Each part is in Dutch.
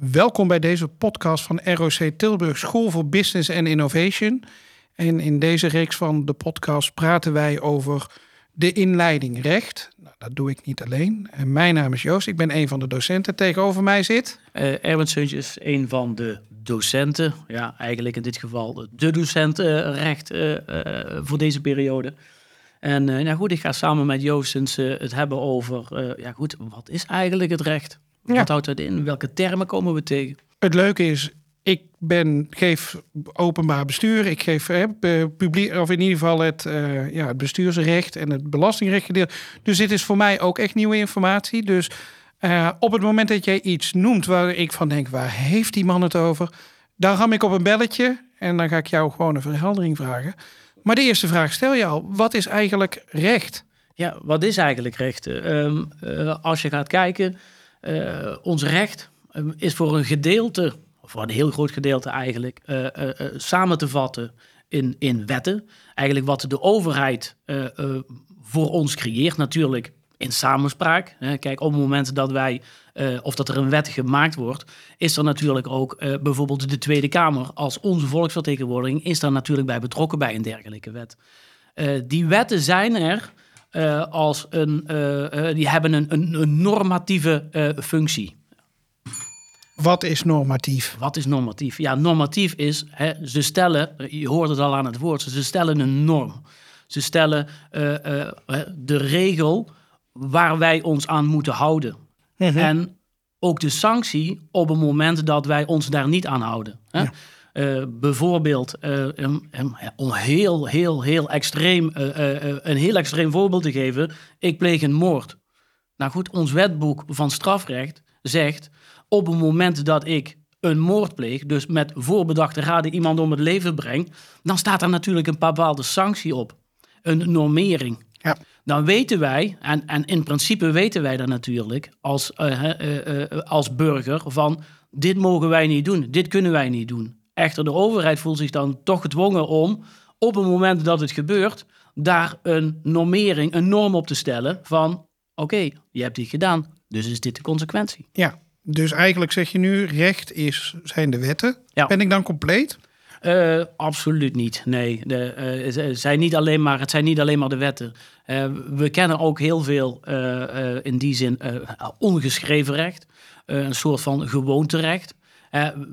Welkom bij deze podcast van ROC Tilburg School voor Business and Innovation. En in deze reeks van de podcast praten wij over de inleiding recht. Nou, dat doe ik niet alleen. En mijn naam is Joost, ik ben een van de docenten. Tegenover mij zit... Uh, Erwin is een van de docenten. Ja, eigenlijk in dit geval de docent uh, voor deze periode. En nou goed, ik ga samen met Joost het hebben over... ja goed, wat is eigenlijk het recht? Wat houdt het in? Welke termen komen we tegen? Het leuke is, ik ben, geef openbaar bestuur. Ik geef eh, publiek, of in ieder geval het, uh, ja, het bestuursrecht en het belastingrecht gedeelte. Dus dit is voor mij ook echt nieuwe informatie. Dus uh, op het moment dat jij iets noemt waar ik van denk, waar heeft die man het over? Dan ram ik op een belletje en dan ga ik jou gewoon een verheldering vragen. Maar de eerste vraag stel je al, wat is eigenlijk recht? Ja, wat is eigenlijk recht? Um, als je gaat kijken, uh, ons recht um, is voor een gedeelte, of voor een heel groot gedeelte eigenlijk, uh, uh, samen te vatten in, in wetten. Eigenlijk wat de overheid voor ons creëert, natuurlijk in samenspraak. Kijk, op het moment dat wij, of dat er een wet gemaakt wordt, is er natuurlijk ook bijvoorbeeld de Tweede Kamer als onze volksvertegenwoordiging, is daar natuurlijk bij betrokken bij een dergelijke wet. die wetten zijn er uh, als een, uh, uh, die hebben een, een, een normatieve functie. Wat is normatief? Wat is normatief? Ja, normatief is, hè, ze stellen, je hoort het al aan het woord, ze stellen een norm. Ze stellen de regel waar wij ons aan moeten houden. -hmm. En ook de sanctie op het moment dat wij ons daar niet aan houden. Hè? Ja. Uh, bijvoorbeeld, uh, om heel, heel, heel extreem, uh, een heel extreem voorbeeld te geven, ik pleeg een moord. Nou goed, ons wetboek van strafrecht zegt, op het moment dat ik een moord pleeg, dus met voorbedachte raden iemand om het leven breng, dan staat er natuurlijk een bepaalde sanctie op, een normering. Ja. Dan weten wij, en, en in principe weten wij dat natuurlijk als, als burger, van dit mogen wij niet doen, dit kunnen wij niet doen. Echter, de overheid voelt zich dan toch gedwongen om op het moment dat het gebeurt, daar een normering, een norm op te stellen van oké, je hebt dit gedaan, dus is dit de consequentie. Ja, dus eigenlijk zeg je nu recht is, zijn de wetten. Ja. Ben ik dan compleet? Uh, absoluut niet. Nee, de, uh, zijn niet alleen maar, het zijn niet alleen maar de wetten. Uh, we kennen ook heel veel in die zin ongeschreven recht, een soort van gewoonterecht.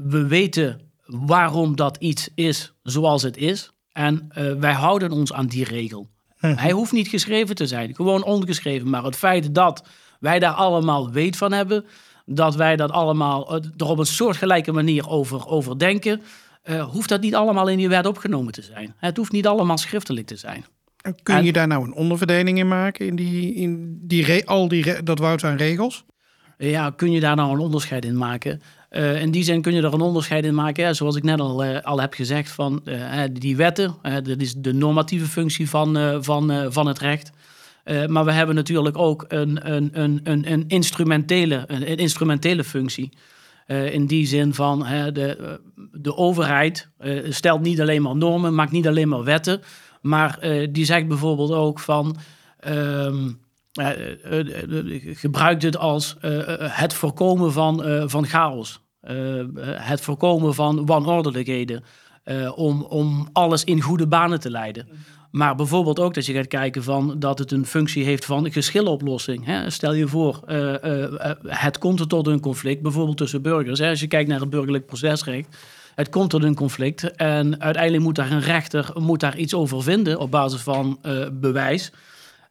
we weten waarom dat iets is zoals het is. En uh, wij houden ons aan die regel. Hm. Hij hoeft niet geschreven te zijn, gewoon ongeschreven. Maar het feit dat wij daar allemaal weet van hebben, dat wij dat allemaal uh, er op een soortgelijke manier over, over denken, uh, hoeft dat niet allemaal in die wet opgenomen te zijn. Het hoeft niet allemaal schriftelijk te zijn. Kun je daar nou een onderverdeling in maken, in, die, in die, al die, dat woud aan regels? Ja, kun je daar nou een onderscheid in maken? Uh, in die zin kun je er een onderscheid in maken. Zoals ik net al, uh, al heb gezegd, van uh, die wetten, dat is de normatieve functie van, van, van het recht. maar we hebben natuurlijk ook een, een, een, een, instrumentele, een, instrumentele functie. in die zin van de, de overheid stelt niet alleen maar normen, maakt niet alleen maar wetten. Maar die zegt bijvoorbeeld ook van. Ehm, gebruikt het als het voorkomen van, van chaos. het voorkomen van wanordelijkheden. om, om alles in goede banen te leiden. Maar bijvoorbeeld ook dat je gaat kijken van dat het een functie heeft van geschiloplossing. Hè? Stel je voor, het komt er tot een conflict, bijvoorbeeld tussen burgers. Hè? Als je kijkt naar het burgerlijk procesrecht, het komt tot een conflict en uiteindelijk moet daar een rechter moet daar iets over vinden op basis van bewijs.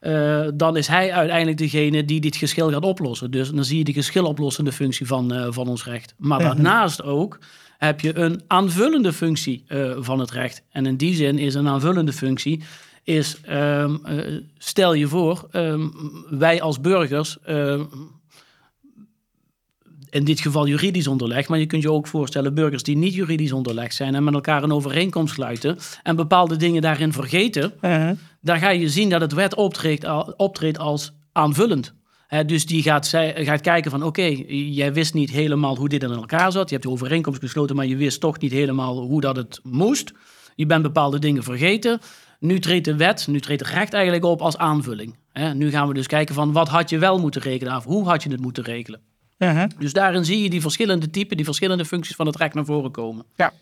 Uh, dan is hij uiteindelijk degene die dit geschil gaat oplossen. Dus dan zie je de geschiloplossende functie van, uh, van ons recht. Maar daarnaast ook heb je een aanvullende functie uh, van het recht. En in die zin is een aanvullende functie, is, um, stel je voor, um, wij als burgers ehm, in dit geval juridisch onderlegd. Maar je kunt je ook voorstellen burgers die niet juridisch onderlegd zijn en met elkaar een overeenkomst sluiten en bepaalde dingen daarin vergeten. Dan ga je zien dat het wet optreedt, optreedt als aanvullend. dus die gaat, gaat kijken van oké, jij wist niet helemaal hoe dit in elkaar zat. Je hebt de overeenkomst gesloten, maar je wist toch niet helemaal hoe dat het moest. Je bent bepaalde dingen vergeten. Nu treedt de wet, nu treedt het recht eigenlijk op als aanvulling. nu gaan we dus kijken van wat had je wel moeten regelen of hoe had je het moeten regelen. Dus daarin zie je die verschillende typen, die verschillende functies van het recht naar voren komen. Ja.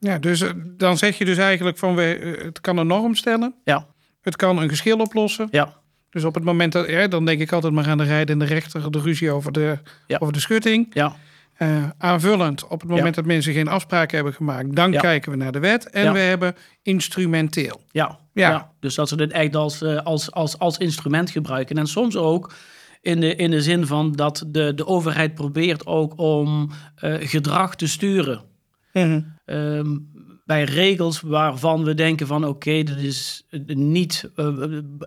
Ja, dus eh, dan zeg je dus eigenlijk van we, eh, het kan een norm stellen. Ja, Het kan een geschil oplossen. ja, Dus op het moment dat, ja, dan denk ik altijd maar aan de rijden en de rechter, de ruzie over de, Ja. over de schutting. ja, Eh, aanvullend, op het moment Ja. dat mensen geen afspraken hebben gemaakt, dan Ja. kijken we naar de wet. En Ja. we hebben instrumenteel. ja, Ja. Dus dat ze dit echt als, als, als, als instrument gebruiken. En soms ook in de, in de zin van dat de, de overheid probeert ook om gedrag te sturen. Ehm, bij regels waarvan we denken van oké, dat is niet, eh,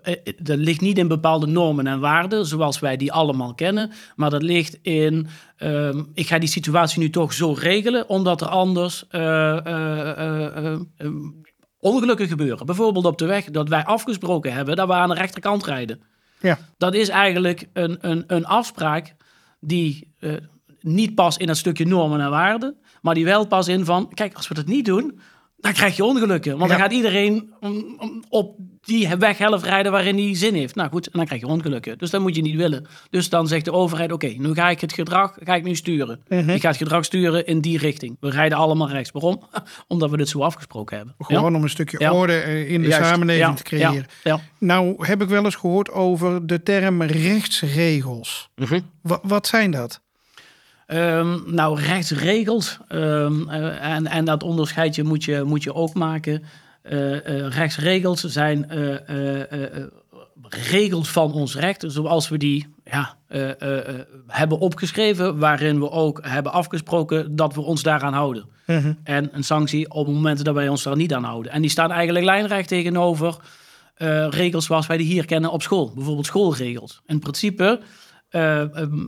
eh, dat ligt niet in bepaalde normen en waarden zoals wij die allemaal kennen, maar dat ligt in, ehm, ik ga die situatie nu toch zo regelen, omdat er anders eh, eh, eh, eh, eh, ongelukken gebeuren. Bijvoorbeeld op de weg dat wij afgesproken hebben dat we aan de rechterkant rijden. Ja. Dat is eigenlijk een, een, een afspraak die eh, niet past in het stukje normen en waarden, maar die wel past in van, kijk, als we dat niet doen, dan krijg je ongelukken. Want Ja. dan gaat iedereen op die weghelft rijden waarin hij zin heeft. Nou goed, en dan krijg je ongelukken. Dus dat moet je niet willen. Dus dan zegt de overheid, oké, nu ga ik het gedrag ga ik nu sturen. Ik ga het gedrag sturen in die richting. We rijden allemaal rechts. Waarom? Omdat we dit zo afgesproken hebben. Gewoon om een stukje Ja. orde eh, in de Juist. samenleving Ja, te creëren. Ja, ja. Nou heb ik wel eens gehoord over de term rechtsregels. Wa- wat zijn dat? Ehm, nou, rechtsregels. ehm, eh, en, en dat onderscheidje moet je, moet je ook maken. Eh, eh, rechtsregels zijn regels van ons recht, zoals we die ja, hebben opgeschreven, waarin we ook hebben afgesproken dat we ons daaraan houden. En een sanctie op het moment dat wij ons daar niet aan houden. En die staan eigenlijk lijnrecht tegenover regels zoals wij die hier kennen op school. Bijvoorbeeld schoolregels. In principe eh, ehm,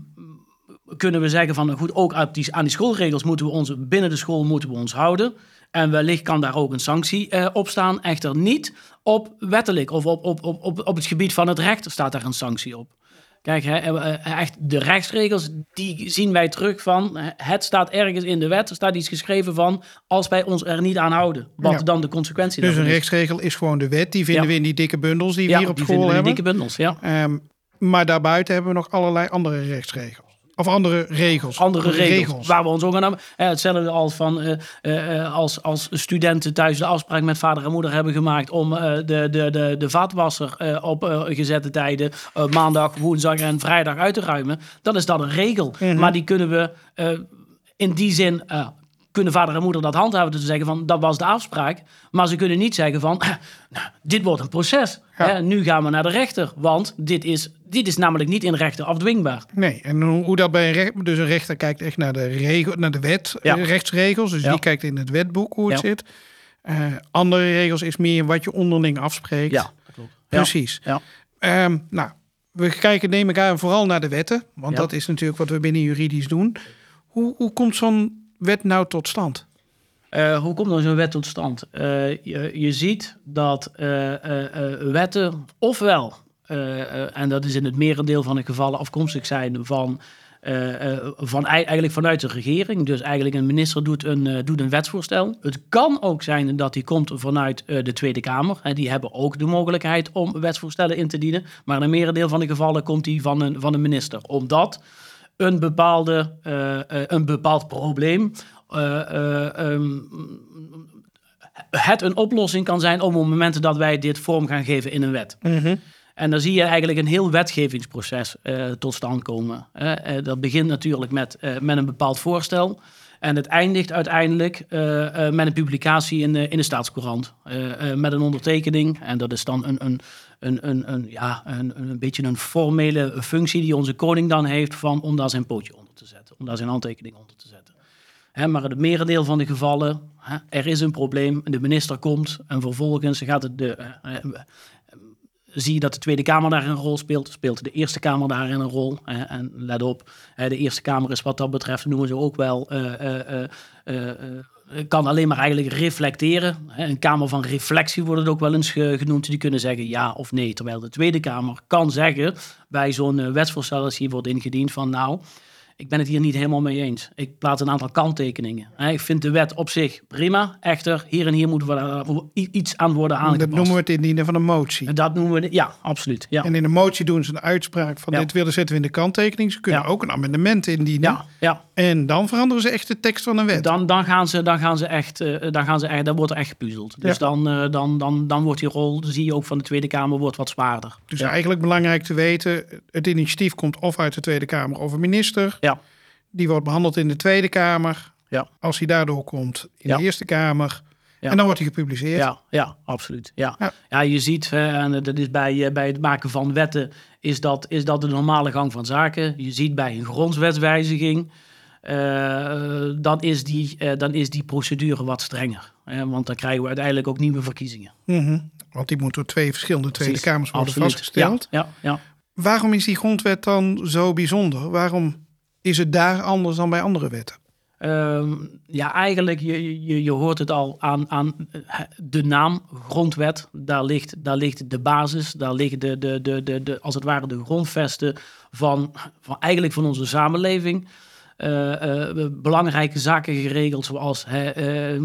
kunnen we zeggen van, goed, ook aan die, aan die schoolregels moeten we ons, binnen de school moeten we ons houden. En wellicht kan daar ook een sanctie eh, op staan. Echter niet op wettelijk of op, op, op, op, op het gebied van het recht staat daar een sanctie op. Kijk, hè, eh, eh, echt de rechtsregels, die zien wij terug van, het staat ergens in de wet, er staat iets geschreven van, als wij ons er niet aan houden, wat Ja. dan de consequentie Dus een is. rechtsregel is gewoon de wet. Die vinden Ja. we in die dikke bundels die we Ja, hier op die school hebben. dikke bundels, ja. Ehm, maar daarbuiten hebben we nog allerlei andere rechtsregels. Of andere regels. andere regels, waar we ons ook aan hebben. Hetzelfde als van eh, eh, als, als studenten thuis de afspraak met vader en moeder hebben gemaakt om eh, de, de, de, de vaatwasser eh, op gezette tijden eh, maandag, woensdag en vrijdag uit te ruimen, dan is dat een regel. Maar die kunnen we eh, in die zin. eh, kunnen vader en moeder dat handhaven te zeggen van dat was de afspraak. Maar ze kunnen niet zeggen van nou, dit wordt een proces. Ja. Hè, nu gaan we naar de rechter. Want dit is, dit is namelijk niet in rechten afdwingbaar. Nee, en hoe, hoe dat bij een rechter... Dus een rechter kijkt echt naar de, regel, naar de wet, Ja. eh, rechtsregels. Dus Ja. die kijkt in het wetboek hoe het zit. Eh, andere regels is meer wat je onderling afspreekt. Ja, dat klopt. Precies. Ja. Ehm, nou, we kijken neem ik aan vooral naar de wetten. Want dat is natuurlijk wat we binnen juridisch doen. Hoe, hoe komt zo'n wet nou tot stand? Eh, hoe komt dan zo'n wet tot stand? Eh, je, je ziet dat eh, wetten ofwel, en dat is in het merendeel van de gevallen afkomstig zijn van, van ei- eigenlijk vanuit de regering. Dus eigenlijk een minister doet een, doet een wetsvoorstel. Het kan ook zijn dat die komt vanuit de Tweede Kamer. En die hebben ook de mogelijkheid om wetsvoorstellen in te dienen. Maar in een merendeel van de gevallen komt die van een, van een minister. Omdat een, bepaalde, eh, eh, een bepaald probleem ehm, het een oplossing kan zijn op momenten dat wij dit vorm gaan geven in een wet. En dan zie je eigenlijk een heel wetgevingsproces tot stand komen. Dat begint natuurlijk met, met een bepaald voorstel. En het eindigt uiteindelijk met een publicatie in de, in de staatscourant. Met een ondertekening. En dat is dan een, een, een, een, een, ja, een, een beetje een formele functie die onze koning dan heeft van, om daar zijn pootje onder te zetten. Om daar zijn handtekening onder te zetten. Hè, maar het merendeel van de gevallen, hè, er is een probleem, de minister komt en vervolgens gaat het de, eh, eh, zie je dat de Tweede Kamer daar een rol speelt, speelt de Eerste Kamer daarin een rol. en let op, de Eerste Kamer is wat dat betreft, noemen ze ook wel, kan alleen maar eigenlijk reflecteren. Een Kamer van reflectie wordt het ook wel eens ge- genoemd. Die kunnen zeggen ja of nee. Terwijl de Tweede Kamer kan zeggen bij zo'n eh, wetsvoorstel als hier wordt ingediend van nou... ik ben het hier niet helemaal mee eens. Ik plaats een aantal kanttekeningen. Ik vind de wet op zich prima. Echter, hier en hier moet er uh, iets aan worden Dat aangepast. noemen we het indienen van een motie. Dat noemen we, de- ja, absoluut. Ja, En in een motie doen ze een uitspraak van Ja. dit willen zetten we in de kanttekening. Ze kunnen Ja. ook een amendement indienen. ja, ja. En dan veranderen ze echt de tekst van een wet. Dan, dan, gaan ze, dan gaan ze echt, eh, dan gaan ze echt, dan wordt er echt gepuzzeld. Dus dan, eh, dan, dan, dan wordt die rol, zie je ook van de Tweede Kamer, wordt wat zwaarder. Dus eigenlijk belangrijk te weten, het initiatief komt of uit de Tweede Kamer of een minister. Ja. Die wordt behandeld in de Tweede Kamer. Ja. Als hij daardoor komt in Ja. de Eerste Kamer. Ja. En dan wordt hij gepubliceerd. Ja, ja, absoluut. Ja. Ja. Ja. je ziet, hè, en dat is bij, eh, bij het maken van wetten, is dat, is dat de normale gang van zaken. Je ziet bij een grondwetswijziging, eh, dan, is die, eh, dan is die procedure wat strenger. Hè, want dan krijgen we uiteindelijk ook nieuwe verkiezingen. Mhm. Want die moet door twee verschillende Tweede. Kamers worden Absoluut. vastgesteld. Ja, ja, ja. Waarom is die grondwet dan zo bijzonder? Waarom is het daar anders dan bij andere wetten? Ehm, ja, eigenlijk, je, je, je hoort het al aan, aan eh, de naam grondwet. Daar ligt, daar ligt de basis, daar liggen de, de, de, de, de, als het ware de grondvesten van, van eigenlijk van onze samenleving. Eh, eh, belangrijke zaken geregeld, zoals hè, eh, eh,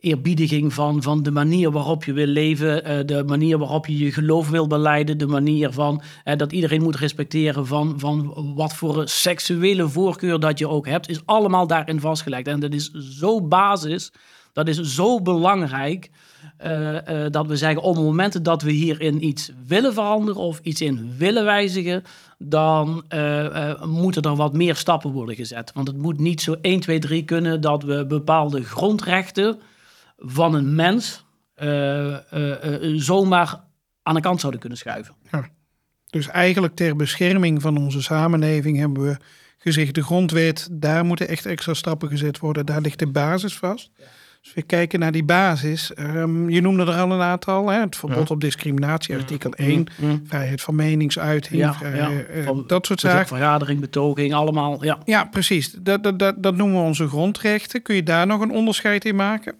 eerbiediging van, van de manier waarop je wil leven, eh, de manier waarop je je geloof wil beleiden, de manier van eh, dat iedereen moet respecteren van, van wat voor seksuele voorkeur dat je ook hebt, is allemaal daarin vastgelegd. En dat is zo basis, dat is zo belangrijk. Eh, eh, dat we zeggen op het moment dat we hierin iets willen veranderen of iets in willen wijzigen, dan eh, moeten er wat meer stappen worden gezet. Want het moet niet zo 1, 2, 3 kunnen dat we bepaalde grondrechten van een mens zomaar aan de kant zouden kunnen schuiven. Dus eigenlijk ter bescherming van onze samenleving hebben we gezegd... de grondwet, daar moeten echt extra stappen gezet worden. Daar ligt de basis vast. We kijken naar die basis. Ehm, je noemde er al een aantal. Hè? Het verbod op discriminatie, artikel 1. Vrijheid van meningsuiting, Ja, eh, Van- dat soort zaken. vergadering, betoging, allemaal. Ja. Ja, precies. Dat, dat, dat, dat noemen we onze grondrechten. Kun je daar nog een onderscheid in maken?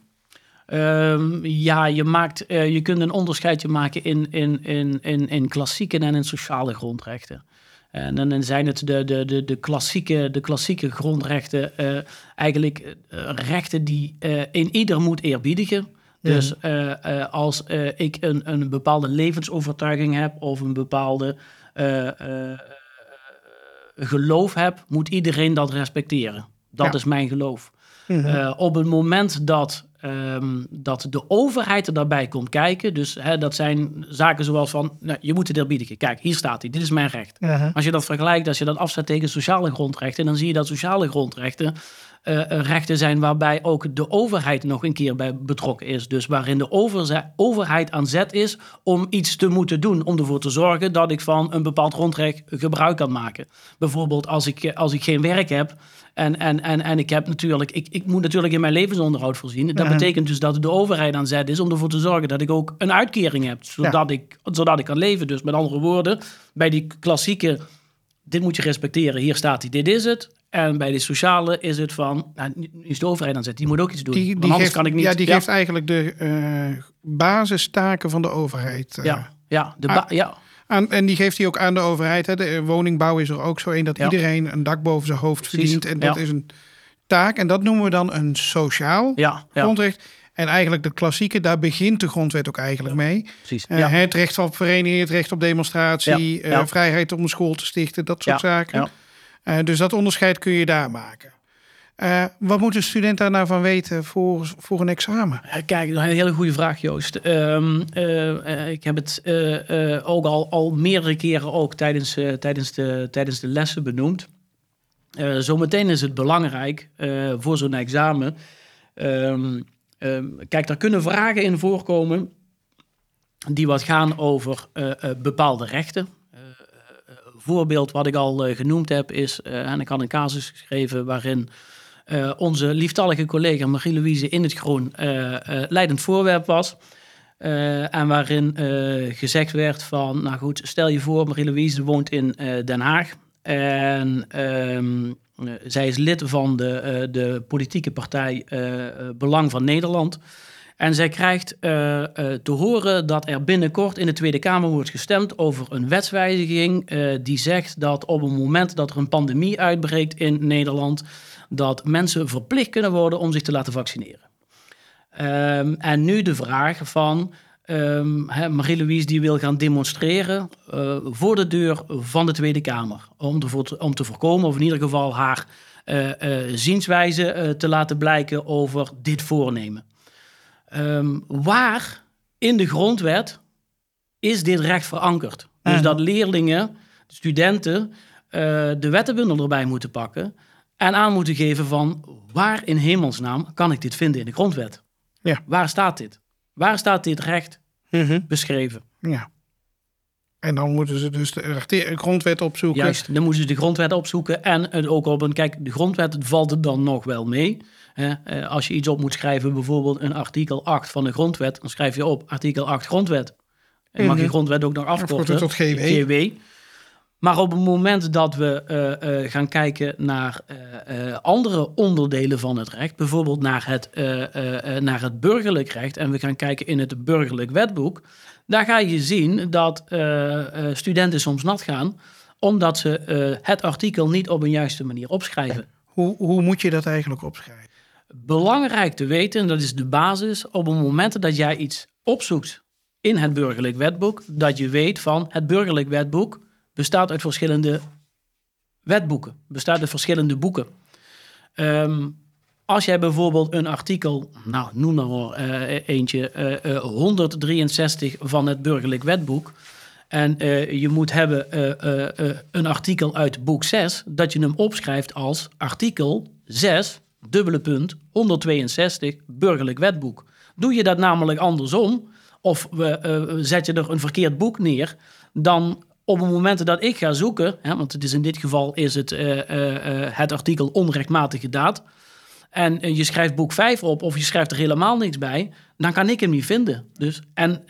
Ehm, ja, je, maakt, eh, je kunt een onderscheidje maken in, in, in, in, in klassieke en in sociale grondrechten. En dan zijn het de, de, de, de, klassieke, de klassieke grondrechten eh, eigenlijk eh, rechten die eh in ieder moet eerbiedigen. Dus als ik een, een bepaalde levensovertuiging heb of een bepaalde geloof heb, moet iedereen dat respecteren. Dat Ja. is mijn geloof. Eh, op het moment dat, ehm, dat de overheid er daarbij komt kijken, dus hè, dat zijn zaken zoals van, nou, je moet het eerbiedigen. Kijk, hier staat hij, dit is mijn recht. Als je dat vergelijkt, als je dat afzet tegen sociale grondrechten, dan zie je dat sociale grondrechten eh, eh, rechten zijn waarbij ook de overheid nog een keer bij betrokken is. Dus waarin de overheid aan zet is om iets te moeten doen. Om ervoor te zorgen dat ik van een bepaald grondrecht gebruik kan maken. Bijvoorbeeld als ik, eh, als ik geen werk heb en, en, en, en ik heb natuurlijk, ik, ik moet natuurlijk in mijn levensonderhoud voorzien. Dat betekent dus dat de overheid aan zet is om ervoor te zorgen dat ik ook een uitkering heb. Zodat, ik, zodat ik kan leven. Dus met andere woorden, bij die klassieke dit moet je respecteren. Hier staat hij, dit is het. En bij de sociale is het van, nou, is de overheid aan zet. Die moet ook iets doen. Die, want anders geeft, kan ik niet. ja, die geeft eigenlijk de eh, basistaken van de overheid. eh, ja, ja, de Ah. ja, Aan, en die geeft hij ook aan de overheid. Hè. De eh, woningbouw is er ook zo een dat Ja. iedereen een dak boven zijn hoofd Precies, verdient. En dat ja. is een taak. En dat noemen we dan een sociaal ja, ja, grondrecht. En eigenlijk de klassieke, daar begint de grondwet ook eigenlijk mee. precies. Ja. Het recht op vereniging, het recht op demonstratie, Ja, ja. vrijheid om een school te stichten, dat soort Ja, zaken. Eh, dus dat onderscheid kun je daar maken. Eh, wat moet een student daar nou van weten voor, voor een examen? Kijk, een hele goede vraag, Joost. Ehm, eh, ik heb het ook al, al meerdere keren ook tijdens, tijdens, de, tijdens de lessen benoemd. Zometeen is het belangrijk voor zo'n examen. Ehm, ehm, kijk, daar kunnen vragen in voorkomen die wat gaan over bepaalde rechten. Voorbeeld wat ik al eh, genoemd heb is, eh, en ik had een casus geschreven waarin eh, onze lieftallige collega Marie-Louise in het groen leidend voorwerp was. En waarin gezegd werd van, nou goed, stel je voor, Marie-Louise woont in Den Haag. En ehm, eh, zij is lid van de, de politieke partij Belang van Nederland. En zij krijgt uh, uh, te horen dat er binnenkort in de Tweede Kamer wordt gestemd over een wetswijziging uh, die zegt dat op het moment dat er een pandemie uitbreekt in Nederland, dat mensen verplicht kunnen worden om zich te laten vaccineren. Um, en nu de vraag van um, Marie-Louise die wil gaan demonstreren voor de deur van de Tweede Kamer om om te voorkomen, of in ieder geval haar zienswijze te laten blijken over dit voornemen. Um, waar in de grondwet is dit recht verankerd? Dus mhm. dat leerlingen, studenten, uh, de wettenbundel erbij moeten pakken en aan moeten geven van waar in hemelsnaam kan ik dit vinden in de grondwet? Ja. Waar staat dit? Waar staat dit recht mm beschreven? Ja. En dan moeten ze dus de grondwet opzoeken. Juist, dan moeten ze de grondwet opzoeken en het ook op een... Kijk, de grondwet valt er dan nog wel mee. Eh, als je iets op moet schrijven, bijvoorbeeld een artikel 8 van de grondwet, dan schrijf je op artikel 8 grondwet. En mag je mhm. grondwet ook nog afkorten. tot GW. Maar op het moment dat we uh, uh, gaan kijken naar uh, andere onderdelen van het recht, bijvoorbeeld naar het, naar het burgerlijk recht, en we gaan kijken in het burgerlijk wetboek, daar ga je zien dat studenten soms nat gaan, omdat ze het artikel niet op een juiste manier opschrijven. Hoe, hoe moet je dat eigenlijk opschrijven? belangrijk te weten, en dat is de basis, op het moment dat jij iets opzoekt in het burgerlijk wetboek, dat je weet van het burgerlijk wetboek bestaat uit verschillende wetboeken, bestaat uit verschillende boeken. Um, als jij bijvoorbeeld een artikel, nou noem maar uh, eentje, uh, uh, 163 van het burgerlijk wetboek, en je moet hebben een artikel uit boek 6, dat je hem opschrijft als artikel 6 dubbele punt, 162, burgerlijk wetboek. Doe je dat namelijk andersom, of zet je er een verkeerd boek neer, dan op het moment dat ik ga zoeken, hè, want het is in dit geval is het, uh, het artikel onrechtmatige daad, en je schrijft boek 5 op of je schrijft er helemaal niks bij, dan kan ik hem niet vinden. Dus, en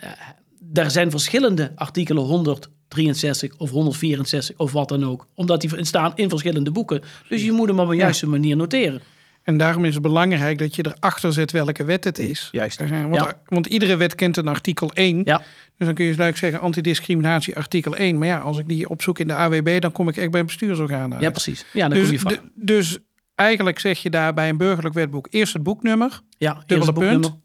er zijn verschillende artikelen 163 of 164 of wat dan ook, omdat die staan in verschillende boeken. Dus je moet hem op een juiste manier noteren. En daarom is het belangrijk dat je erachter zet welke wet het is. Juist. Want, ja. want iedere wet kent een artikel 1. Ja. Dus dan kun je duidelijk zeggen antidiscriminatie artikel 1. Maar ja, als ik die opzoek in de AWB, dan kom ik echt bij een bestuursorgaan uit. Ja, precies. Ja, dan dus, kom je dus eigenlijk zeg je daar bij een burgerlijk wetboek eerst het boeknummer. Ja, dubbele punt.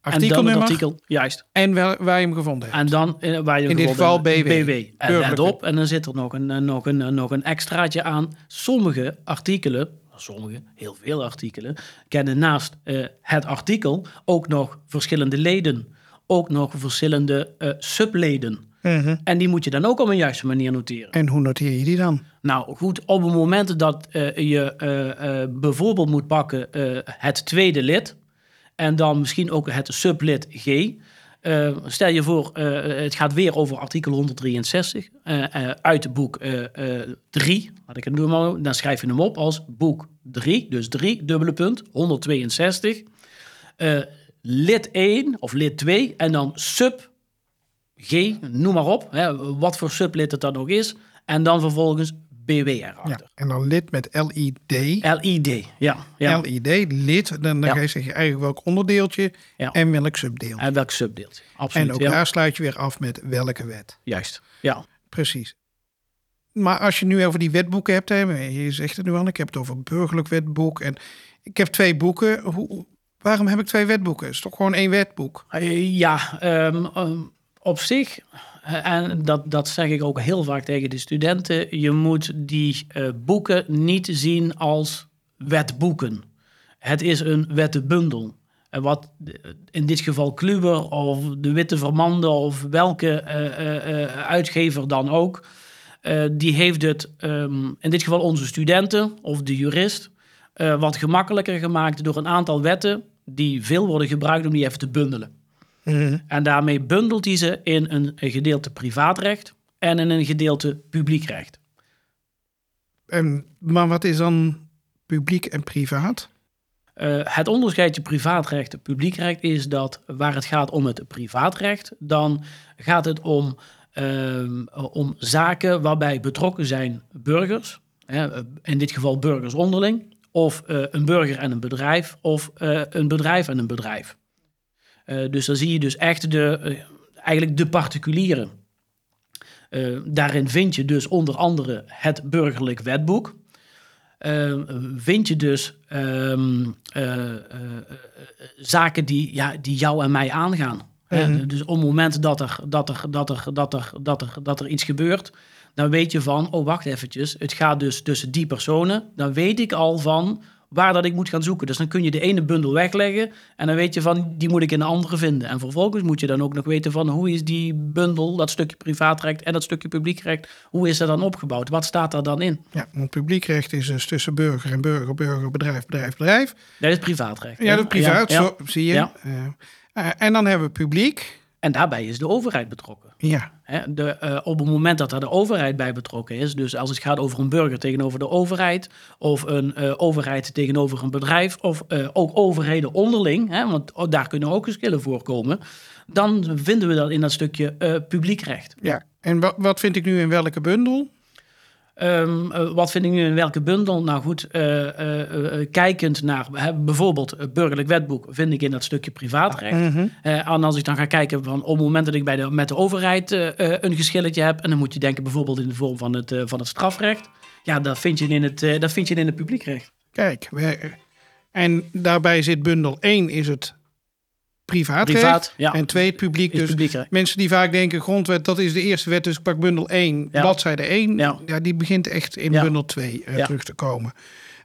Artikelnummer. artikel, juist. En wel, waar je hem gevonden hebt. En dan uh, waar je In dit geval BW. BW. En let op, en dan zit er nog een, nog, een, nog een extraatje aan. Sommige artikelen sommige, heel veel artikelen, kennen naast uh, het artikel ook nog verschillende leden. Ook nog verschillende uh, subleden. Mm En die moet je dan ook op een juiste manier noteren. En hoe noteer je die dan? Nou goed, op het moment dat uh, je bijvoorbeeld moet pakken het tweede lid... en dan misschien ook het sublid G... Uh, stel je voor, uh, het gaat weer over artikel 163 uh, uit boek 3. Had ik het dan schrijf je hem op als boek 3, dus 3, dubbele punt, 162. lid 1 of lid 2 en dan sub G, noem maar op, hè, wat voor sublid het dan ook is. En dan vervolgens BW erachter. Ja, en dan lid met LID. LID, ja. ja. LID, lid. Dan, dan ja. zeg je eigenlijk welk onderdeeltje en welk subdeel. En welk subdeeltje, absoluut. En ook daar sluit je weer af met welke wet. Juist, ja. Precies. Maar als je nu over die wetboeken hebt, hè, je zegt het nu al, ik heb het over burgerlijk wetboek. En ik heb twee boeken. Hoe, waarom heb ik twee wetboeken? Het is toch gewoon één wetboek? Uh, ja, um, op zich en dat, dat zeg ik ook heel vaak tegen de studenten, je moet die uh, boeken niet zien als wetboeken. Het is een wettenbundel. En wat in dit geval Kluwer of de Witte Vermande of welke uh, uitgever dan ook, die heeft het, um, in dit geval onze studenten of de jurist, wat gemakkelijker gemaakt door een aantal wetten die veel worden gebruikt om die even te bundelen. Mhm. En daarmee bundelt hij ze in een, gedeelte privaatrecht en in een gedeelte publiekrecht. En, maar wat is dan publiek en privaat? Uh, het onderscheidje privaatrecht en publiekrecht is dat waar het gaat om het privaatrecht, dan gaat het om, uh, om zaken waarbij betrokken zijn burgers, hè, in dit geval burgers onderling, of uh, een burger en een bedrijf, of een bedrijf en een bedrijf. Eh, dus dan zie je dus echt de, eh, eigenlijk de particulieren. Eh, daarin vind je dus onder andere het burgerlijk wetboek. Eh, vind je dus ehm, eh, eh, eh, zaken die, ja, die jou en mij aangaan. Mhm. Dus op het moment dat er, dat, er, dat, er, dat, er, dat, er, dat er iets gebeurt, dan weet je van, oh wacht eventjes, het gaat dus tussen die personen. Dan weet ik al van waar dat ik moet gaan zoeken. Dus dan kun je de ene bundel wegleggen en dan weet je van, die moet ik in de andere vinden. En vervolgens moet je dan ook nog weten van, hoe is die bundel, dat stukje privaatrecht en dat stukje publiekrecht, hoe is dat dan opgebouwd? Wat staat er dan in? Ja, want publiekrecht is dus tussen burger en burger, burger, bedrijf, bedrijf, bedrijf. Dat is privaatrecht. Ja, dat privaat, Ja, ja. Zo, zie je. Ja. Eh, eh, en dan hebben we publiek. En daarbij is de overheid betrokken. Ja, de, eh, op het moment dat daar de overheid bij betrokken is, dus als het gaat over een burger tegenover de overheid, of een eh, overheid tegenover een bedrijf, of eh, ook overheden onderling, want daar kunnen ook verschillen voorkomen, dan vinden we dat in dat stukje publiekrecht. ja. En wat vind ik nu in welke bundel? Ehm, eh, wat vind ik nu in welke bundel? Nou goed, eh, eh, kijkend naar bijvoorbeeld het burgerlijk wetboek, vind ik in dat stukje privaatrecht. Mhm. Eh, en als ik dan ga kijken van op het moment dat ik bij de, met de overheid een geschilletje heb, en dan moet je denken bijvoorbeeld in de vorm van het, van het strafrecht, ja, dat vind je in het, dat vind je in het publiekrecht. Kijk, en daarbij zit bundel 1 is het privaatrecht. Privaat, ja. En 2 het publiek. Dus mensen die vaak denken, grondwet, dat is de eerste wet, dus ik pak bundel 1, Ja. bladzijde 1. Ja. Ja. die begint echt in bundel 2 eh, terug te komen.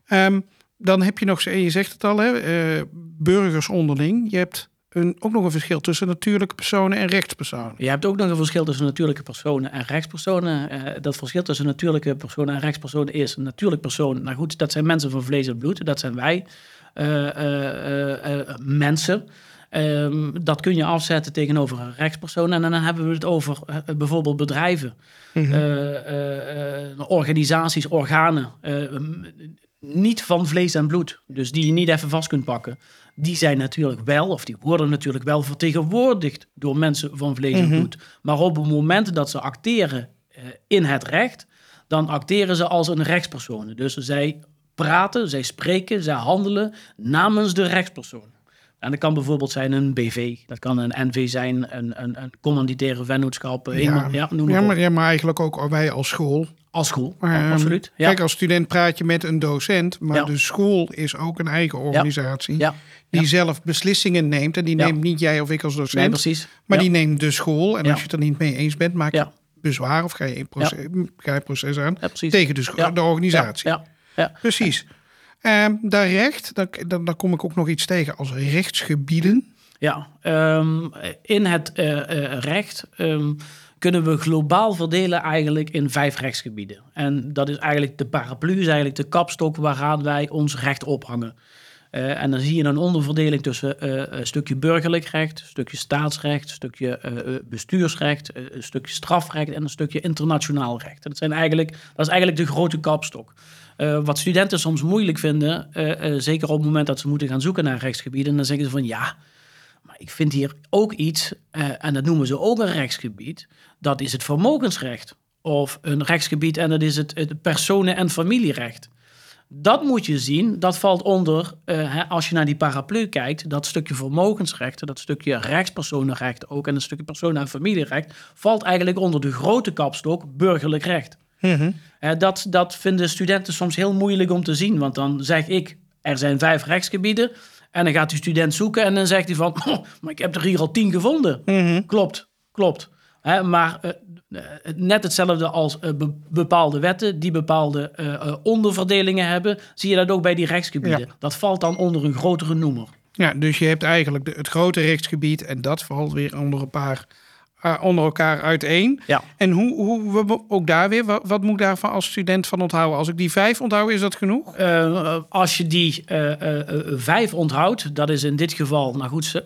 Ehm, dan heb je nog, en je zegt het al, hè, eh, burgers onderling. Je hebt een, ook nog een verschil tussen natuurlijke personen en rechtspersonen. Je hebt ook nog een verschil tussen natuurlijke personen en rechtspersonen. Eh, dat verschil tussen natuurlijke personen en rechtspersonen is een natuurlijk persoon. Nou goed, dat zijn mensen van vlees en bloed. Dat zijn wij, mensen. Ehm, dat kun je afzetten tegenover een rechtspersoon. En dan hebben we het over eh, bijvoorbeeld bedrijven, Mhm. eh, eh, organisaties, organen. niet van vlees en bloed. Dus die je niet even vast kunt pakken. Die zijn natuurlijk wel, of die worden natuurlijk wel vertegenwoordigd door mensen van vlees en Mhm. bloed. Maar op het moment dat ze acteren in het recht, dan acteren ze als een rechtspersoon. Dus zij praten, zij spreken, zij handelen namens de rechtspersoon. En dat kan bijvoorbeeld zijn een BV, dat kan een NV zijn, een, een, een commanditaire vennootschap, eh, iemand- ja, noem maar, ja, maar, ja, maar eigenlijk ook wij als school. Als school, Ehm, absoluut. Ja. Kijk, als student praat je met een docent, maar Ja. de school is ook een eigen organisatie. ja, Die Ja. zelf beslissingen neemt. En die Ja. neemt niet jij of ik als docent, nee, precies. maar ja. die neemt de school. En Ja. als je het er niet mee eens bent, maak je Ja. bezwaar of ga je, proces, ga je proces aan Ja, tegen de, Ja. de organisatie. Ja, ja. Precies. Ehm daar recht, dan, dan, kom ik ook nog iets tegen als rechtsgebieden. Ja, ehm, in het eh, eh, recht ehm, kunnen we globaal verdelen eigenlijk in vijf rechtsgebieden. En dat is eigenlijk de paraplu, is eigenlijk de kapstok waaraan wij ons recht ophangen. Eh, en dan zie je een onderverdeling tussen een stukje burgerlijk recht, een stukje staatsrecht, een stukje bestuursrecht, een stukje strafrecht en een stukje internationaal recht. Dat, zijn eigenlijk, dat is eigenlijk de grote kapstok. Eh, wat studenten soms moeilijk vinden, eh, eh, zeker op het moment dat ze moeten gaan zoeken naar rechtsgebieden, dan zeggen ze van ja, maar ik vind hier ook iets, en dat noemen ze ook een rechtsgebied, dat is het vermogensrecht. Of een rechtsgebied en dat is het, het personen- en familierecht. Dat moet je zien, dat valt onder, hè, als je naar die paraplu kijkt, dat stukje vermogensrecht, dat stukje rechtspersonenrecht ook en een stukje personen- en familierecht, valt eigenlijk onder de grote kapstok burgerlijk recht. Eh, dat, dat vinden studenten soms heel moeilijk om te zien. Want dan zeg ik, er zijn vijf rechtsgebieden. En dan gaat die student zoeken en dan zegt hij van... "Oh, maar ik heb er hier al tien gevonden. Klopt, klopt. Hè, maar eh, eh, net hetzelfde als be- bepaalde wetten... die bepaalde onderverdelingen hebben... zie je dat ook bij die rechtsgebieden. Ja. Dat valt dan onder een grotere noemer. Ja, dus je hebt eigenlijk de, het grote rechtsgebied en dat valt weer onder een paar eh, onder elkaar uiteen. Ja. En hoe, hoe we, ook daar weer, wat, wat moet ik daarvan als student van onthouden? Als ik die vijf onthoud, is dat genoeg? Eh, als je die eh, vijf onthoudt, dat is in dit geval, nou goed,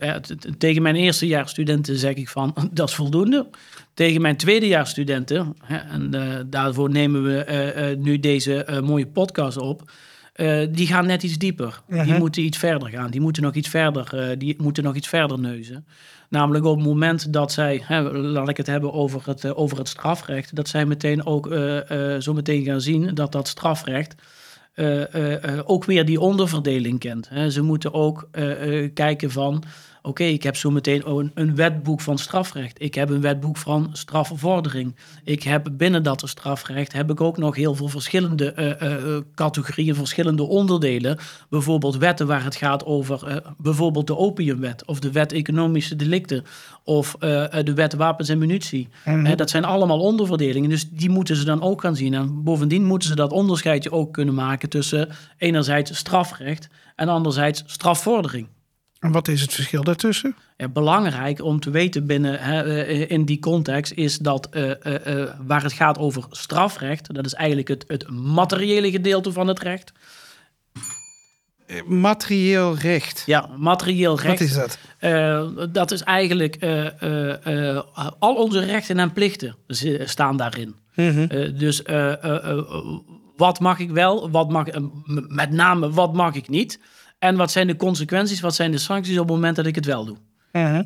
tegen mijn eerstejaarsstudenten zeg ik van dat is voldoende. Tegen mijn tweedejaarsstudenten, hè, en daarvoor nemen we nu deze mooie podcast op. eh, die gaan net iets dieper. Die moeten iets verder gaan. Die moeten nog iets verder, eh, die moeten nog iets verder neuzen. Namelijk op het moment dat zij, hè, laat ik het hebben over het, eh, over het strafrecht, dat zij meteen ook zo meteen gaan zien dat dat strafrecht ook weer die onderverdeling kent. Hè. Ze moeten ook kijken van Oké, ik heb zo meteen een, een wetboek van strafrecht. Ik heb een wetboek van strafvordering. Ik heb binnen dat strafrecht heb ik ook nog heel veel verschillende uh, uh, categorieën, verschillende onderdelen. Bijvoorbeeld wetten waar het gaat over uh, bijvoorbeeld de opiumwet of de wet economische delicten of de wet wapens en munitie. Mm dat zijn allemaal onderverdelingen, dus die moeten ze dan ook gaan zien. En bovendien moeten ze dat onderscheidje ook kunnen maken tussen enerzijds strafrecht en anderzijds strafvordering. En wat is het verschil daartussen? Ja, belangrijk om te weten binnen hè, eh, in die context is dat uh, uh, waar het gaat over strafrecht, dat is eigenlijk het, het materiële gedeelte van het recht. Materieel recht. Ja, materieel recht. Wat is dat? dat is eigenlijk al onze rechten en plichten staan daarin. Mm dus wat mag ik wel, wat mag, met name wat mag ik niet. En wat zijn de consequenties, wat zijn de sancties op het moment dat ik het wel doe?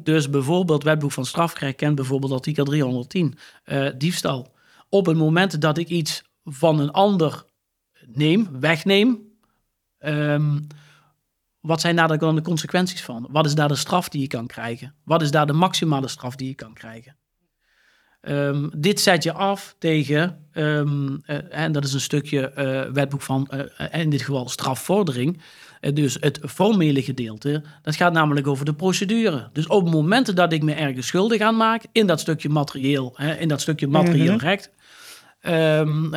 Dus bijvoorbeeld, wetboek van strafrecht kent bijvoorbeeld artikel 310, uh, eh, diefstal. Op het moment dat ik iets van een ander neem, wegneem, um, wat zijn daar dan de consequenties van? Wat is daar de straf die je kan krijgen? Wat is daar de maximale straf die je kan krijgen? Um, dit zet je af tegen, um, uh, en dat is een stukje uh, wetboek van, in dit geval strafvordering. Dus het formele gedeelte, dat gaat namelijk over de procedure. Dus op het moment dat ik me ergens schuldig aan maak, in dat stukje materieel, in dat stukje materieel mm -hmm. recht, um,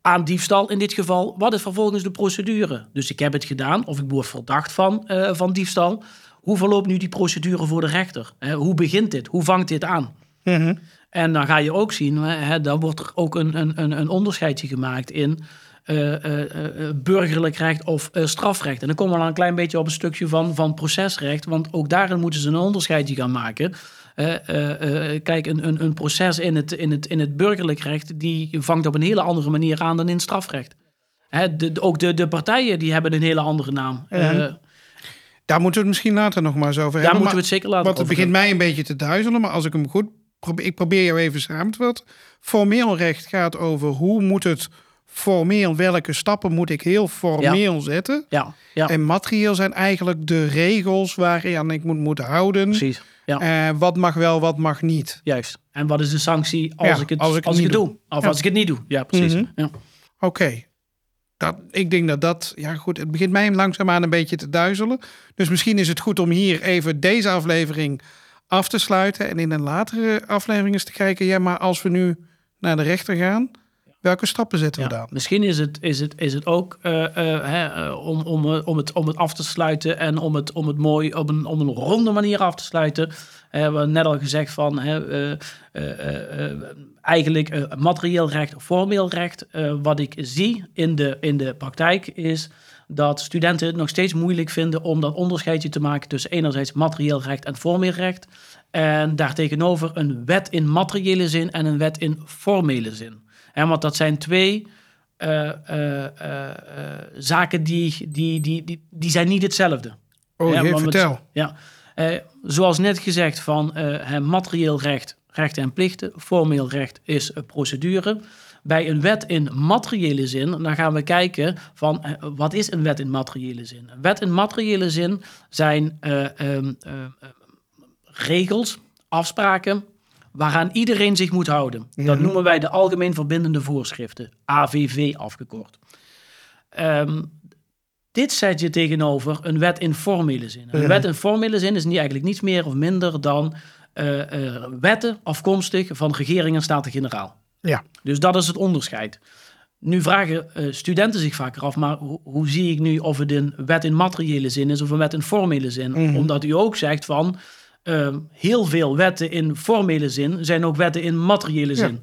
aan diefstal in dit geval, wat is vervolgens de procedure? Dus ik heb het gedaan, of ik word verdacht van, van diefstal. Hoe verloopt nu die procedure voor de rechter? hoe begint dit? Hoe vangt dit aan? Mm -hmm. En dan ga je ook zien, hè, dan wordt er ook een, een, een onderscheidje gemaakt in burgerlijk recht of strafrecht. En dan komen we dan een klein beetje op een stukje van, van procesrecht, want ook daarin moeten ze een onderscheidje gaan maken. kijk, een, een, een proces in het, in, het, in het burgerlijk recht, die vangt op een hele andere manier aan dan in strafrecht. Hè, de, ook de, de partijen die hebben een hele andere naam. daar moeten we het misschien later nog maar eens over daar hebben. Daar moeten we het zeker later Want het begint mij een beetje te duizelen, maar als ik hem goed ik probeer jou even samen te vatten. Formeel recht gaat over hoe moet het formeel, welke stappen moet ik heel formeel zetten. Ja, ja. En materieel zijn eigenlijk de regels waarin ik moet moeten houden. Precies. Ja. Uh, wat mag wel, wat mag niet. Juist. En wat is de sanctie als ik het, als ik, als ik het doe? Of als ik het niet doe. Ja, precies. Mm -hmm. Oké. Dat, ik denk dat dat, ja goed, het begint mij langzaamaan een beetje te duizelen. Dus misschien is het goed om hier even deze aflevering af te sluiten en in een latere aflevering eens te kijken, ja, maar als we nu naar de rechter gaan, welke stappen zetten we dan? Misschien is het, is het, is het ook uh, uh, hè, om, om, om, het, om het af te sluiten en om het, om het mooi op een, om een ronde manier af te sluiten. Uh, we hebben net al gezegd van hè, eigenlijk materieel recht, formeel recht. wat ik zie in de, in de praktijk is dat studenten het nog steeds moeilijk vinden om dat onderscheidje te maken tussen enerzijds materieel recht en formeel recht. En daartegenover een wet in materiële zin en een wet in formele zin. En want dat zijn twee uh, uh, uh, zaken die, die, die, die, die zijn niet hetzelfde. Oh, ja, vertel. ja, zoals net gezegd van materieel recht, rechten en plichten. Formeel recht is procedure bij een wet in materiële zin, dan gaan we kijken van wat is een wet in materiële zin? Een wet in materiële zin zijn uh, uh, regels, afspraken waaraan iedereen zich moet houden. Dat noemen wij de algemeen verbindende voorschriften, AVV afgekort. Um, dit zet je tegenover een wet in formele zin. Een wet in formele zin is niet, eigenlijk niets meer of minder dan wetten afkomstig van regering en staten-generaal. Ja. Dus dat is het onderscheid. Nu vragen uh, studenten zich vaker af, maar hoe, hoe, zie ik nu of het een wet in materiële zin is of een wet in formele zin? Mhm. Omdat u ook zegt van uh, heel veel wetten in formele zin zijn ook wetten in materiële zin.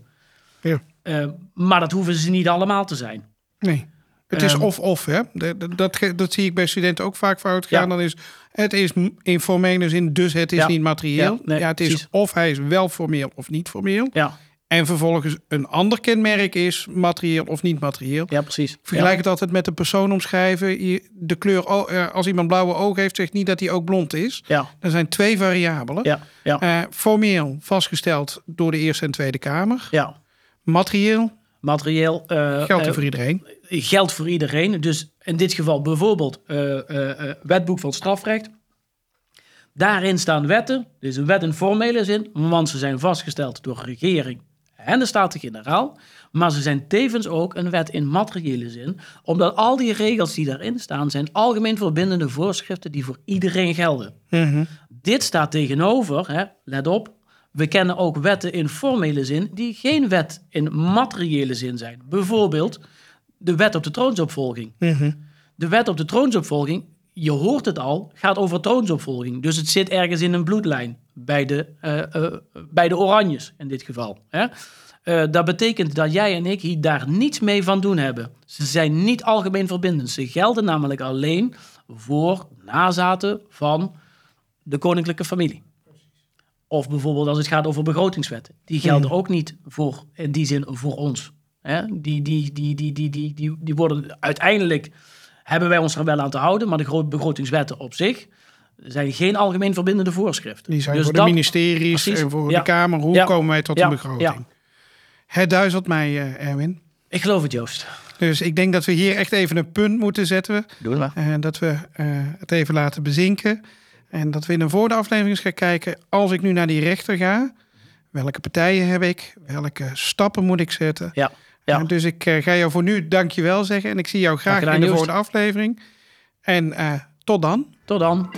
Ja. Uh, maar dat hoeven ze niet allemaal te zijn. Nee. Het is ehm, of-of, hè? Dat, dat, dat, zie ik bij studenten ook vaak fout gaan. Ja. Dan is het is in formele zin, dus het is ja. niet materieel. Ja, nee, het is precies. of hij is wel formeel of niet formeel. Ja. En vervolgens een ander kenmerk is materieel of niet materieel. Ja, precies. Vergelijk ja. het altijd met een persoon omschrijven. De kleur, eh, als iemand blauwe ogen heeft, zegt niet dat hij ook blond is. Ja. Er zijn twee variabelen. Ja. Ja. Uh, formeel vastgesteld door de Eerste en Tweede Kamer. Ja. Materieel. Materieel. Uh, geldt voor iedereen. Geldt voor iedereen. Dus in dit geval bijvoorbeeld wetboek van strafrecht. Daarin staan wetten. Is een wet in formele zin, want ze zijn vastgesteld door de regering en de Staten-Generaal. Maar ze zijn tevens ook een wet in materiële zin, omdat al die regels die daarin staan, zijn algemeen verbindende voorschriften die voor iedereen gelden. Dit staat tegenover, hè, let op, we kennen ook wetten in formele zin die geen wet in materiële zin zijn. Bijvoorbeeld de wet op de troonsopvolging. De wet op de troonsopvolging, je hoort het al, gaat over troonsopvolging. Dus het zit ergens in een bloedlijn bij de, eh, bij de Oranjes in dit geval. Hè? Eh, dat betekent dat jij en ik hier daar niets mee van doen hebben. Ze zijn niet algemeen verbindend. Ze gelden namelijk alleen voor nazaten van de koninklijke familie. Of bijvoorbeeld als het gaat over begrotingswetten. Die gelden ook niet voor, in die zin voor ons. Hè? Die, die, die, die, die, die, die, die worden uiteindelijk, hebben wij ons er wel aan te houden, maar de gro- begrotingswetten op zich zijn geen algemeen verbindende voorschriften. Die zijn Dus voor de ministeries precies. en voor Ja. de Kamer. Hoe Ja. komen wij tot Ja. een begroting? Ja. Het duizelt mij, eh, Erwin. Ik geloof het, Joost. Dus ik denk dat we hier echt even een punt moeten zetten. Doe het maar. En dat we eh, het even laten bezinken. En dat we in een voor de aflevering eens gaan kijken. Als ik nu naar die rechter ga. Welke partijen heb ik? Welke stappen moet ik zetten? Ja. Ja. Dus ik eh, ga jou voor nu dankjewel zeggen. En ik zie jou graag gedaan, in de Joost. volgende aflevering. En eh, tot dan. Tot dan!